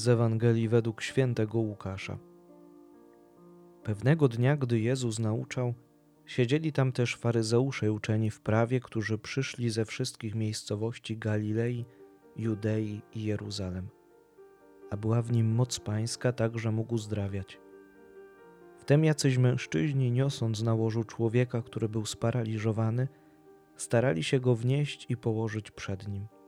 z Ewangelii według świętego Łukasza. Pewnego dnia, gdy Jezus nauczał, siedzieli tam też faryzeusze uczeni w prawie, którzy przyszli ze wszystkich miejscowości Galilei, Judei i Jeruzalem. A była w nim moc pańska, tak że mógł uzdrawiać. Wtem jacyś mężczyźni, niosąc na łożu człowieka, który był sparaliżowany, starali się go wnieść i położyć przed nim –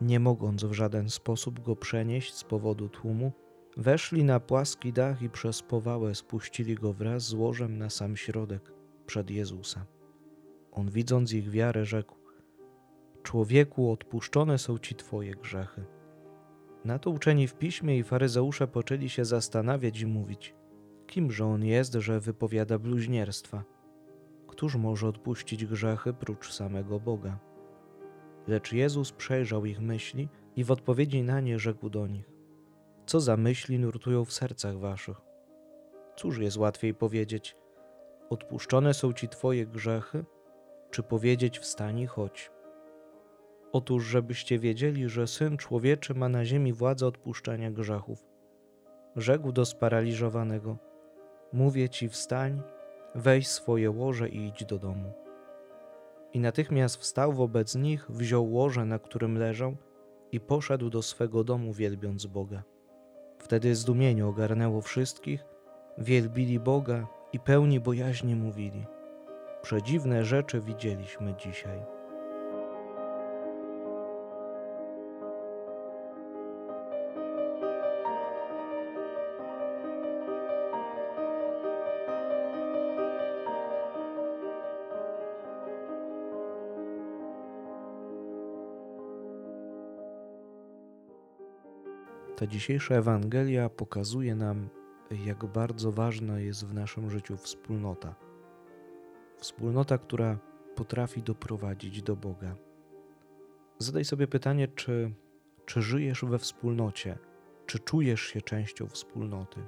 nie mogąc w żaden sposób go przenieść z powodu tłumu, weszli na płaski dach i przez powałę spuścili go wraz z łożem na sam środek przed Jezusa. On widząc ich wiarę rzekł: Człowieku, odpuszczone są ci twoje grzechy. Na to uczeni w piśmie i faryzeusze poczęli się zastanawiać i mówić: Kimże on jest, że wypowiada bluźnierstwa? Któż może odpuścić grzechy prócz samego Boga? Lecz Jezus przejrzał ich myśli i w odpowiedzi na nie rzekł do nich: Co za myśli nurtują w sercach waszych? Cóż jest łatwiej powiedzieć: Odpuszczone są ci twoje grzechy, czy powiedzieć: Wstań i chodź? Otóż, żebyście wiedzieli, że syn człowieczy ma na ziemi władzę odpuszczania grzechów. Rzekł do sparaliżowanego: Mówię ci, wstań, weź swoje łoże i idź do domu. I natychmiast wstał wobec nich, wziął łoże, na którym leżał, i poszedł do swego domu, wielbiąc Boga. Wtedy zdumienie ogarnęło wszystkich, wielbili Boga i pełni bojaźni mówili: Przedziwne rzeczy widzieliśmy dzisiaj. Ta dzisiejsza Ewangelia pokazuje nam, jak bardzo ważna jest w naszym życiu wspólnota. Wspólnota, która potrafi doprowadzić do Boga. Zadaj sobie pytanie, czy, czy żyjesz we wspólnocie, czy czujesz się częścią wspólnoty.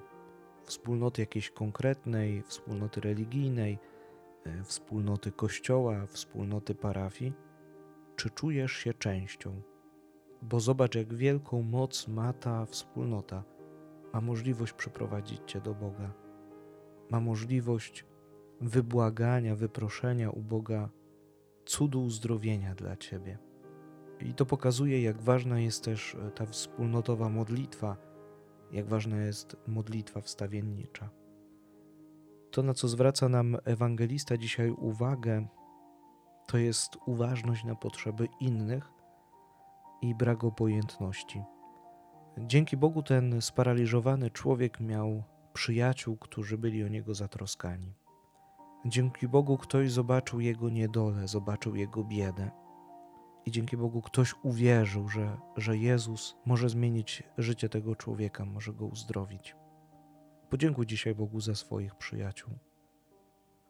Wspólnoty jakiejś konkretnej, wspólnoty religijnej, e, wspólnoty kościoła, wspólnoty parafii, czy czujesz się częścią bo zobacz, jak wielką moc ma ta wspólnota. Ma możliwość przyprowadzić Cię do Boga. Ma możliwość wybłagania, wyproszenia u Boga cudu uzdrowienia dla Ciebie. I to pokazuje, jak ważna jest też e, ta wspólnotowa modlitwa, jak ważna jest modlitwa wstawiennicza. To, na co zwraca nam ewangelista dzisiaj uwagę, to jest uważność na potrzeby innych i brak obojętności. Dzięki Bogu ten sparaliżowany człowiek miał przyjaciół, którzy byli o niego zatroskani. Dzięki Bogu ktoś zobaczył jego niedolę, zobaczył jego biedę. I dzięki Bogu ktoś uwierzył, że, że Jezus może zmienić życie tego człowieka, może go uzdrowić. Podziękuj dzisiaj Bogu za swoich przyjaciół,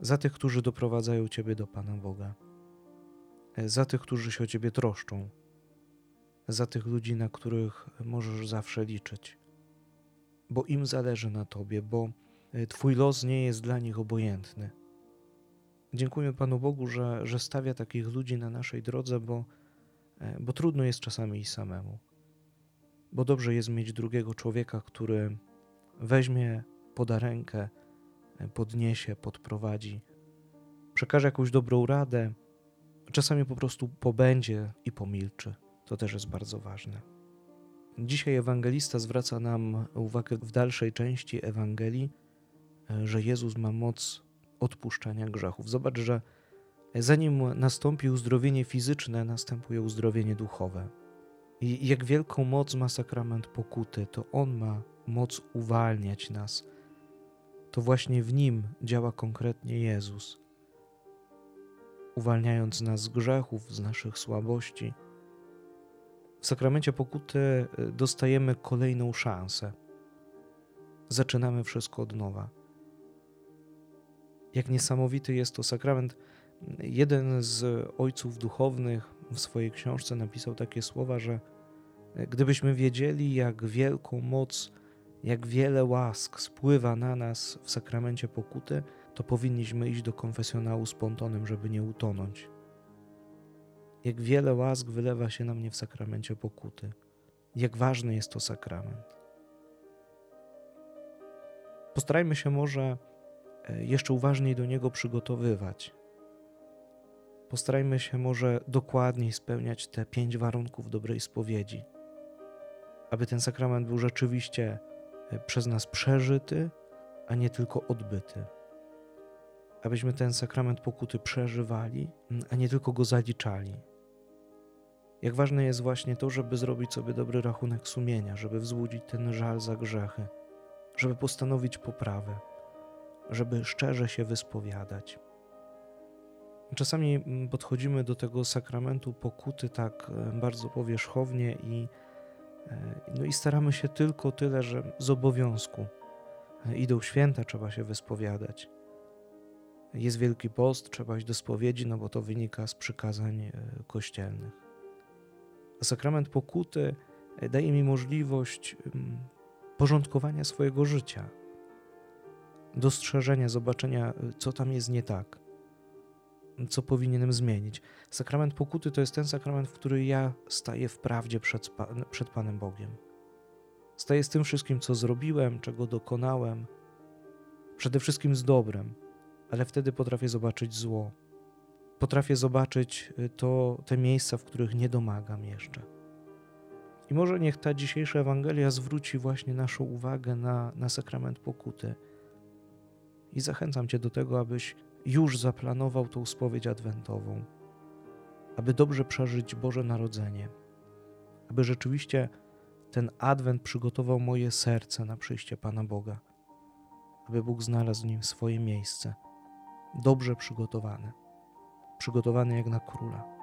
za tych, którzy doprowadzają Ciebie do Pana Boga, za tych, którzy się o Ciebie troszczą, za tych ludzi, na których możesz zawsze liczyć, bo im zależy na Tobie, bo e, Twój los nie jest dla nich obojętny. Dziękuję Panu Bogu, że, że stawia takich ludzi na naszej drodze, bo, e, bo trudno jest czasami i samemu. Bo dobrze jest mieć drugiego człowieka, który weźmie poda rękę, e, podniesie, podprowadzi, przekaże jakąś dobrą radę, czasami po prostu pobędzie i pomilczy. To też jest bardzo ważne. Dzisiaj ewangelista zwraca nam uwagę w dalszej części Ewangelii, że Jezus ma moc odpuszczania grzechów. Zobacz, że zanim nastąpi uzdrowienie fizyczne, następuje uzdrowienie duchowe. I jak wielką moc ma sakrament pokuty, to On ma moc uwalniać nas. To właśnie w Nim działa konkretnie Jezus, uwalniając nas z grzechów, z naszych słabości w sakramencie pokuty y, dostajemy kolejną szansę. Zaczynamy wszystko od nowa. Jak niesamowity jest to sakrament. Jeden z ojców duchownych w swojej książce napisał takie słowa, że y, gdybyśmy wiedzieli, jak wielką moc, jak wiele łask spływa na nas w sakramencie pokuty, to powinniśmy iść do konfesjonału z pontonem, żeby nie utonąć jak wiele łask wylewa się na mnie w sakramencie pokuty. jak ważny jest to sakrament. Postarajmy się może e, jeszcze uważniej do niego przygotowywać. Postarajmy się może dokładniej spełniać te pięć warunków dobrej spowiedzi, aby ten sakrament był rzeczywiście e, przez nas przeżyty, a nie tylko odbyty. Abyśmy ten sakrament pokuty przeżywali, a nie tylko go zaliczali. Jak ważne jest właśnie to, żeby zrobić sobie dobry rachunek sumienia, żeby wzbudzić ten żal za grzechy, żeby postanowić poprawę, żeby szczerze się wyspowiadać. Czasami mm, podchodzimy do tego sakramentu pokuty tak e, bardzo powierzchownie i, e, no i staramy się tylko tyle, że z obowiązku. E, idą święta, trzeba się wyspowiadać. Jest Wielki Post, trzeba iść do spowiedzi, no bo to wynika z przykazań kościelnych. A sakrament pokuty daje mi możliwość mm, porządkowania swojego życia, dostrzeżenia, zobaczenia, co tam jest nie tak, co powinienem zmienić. Sakrament pokuty to jest ten sakrament, w który ja staję w prawdzie przed, przed Panem Bogiem. Staję z tym wszystkim, co zrobiłem, czego dokonałem, przede wszystkim z dobrem, ale wtedy potrafię zobaczyć zło. Potrafię zobaczyć y, to, te miejsca, w których nie domagam jeszcze. I może niech ta dzisiejsza Ewangelia zwróci właśnie naszą uwagę na, na sakrament pokuty. I zachęcam Cię do tego, abyś już zaplanował tą spowiedź adwentową, aby dobrze przeżyć Boże Narodzenie, aby rzeczywiście ten adwent przygotował moje serce na przyjście Pana Boga, aby Bóg znalazł w nim swoje miejsce, dobrze przygotowane, przygotowane jak na króla.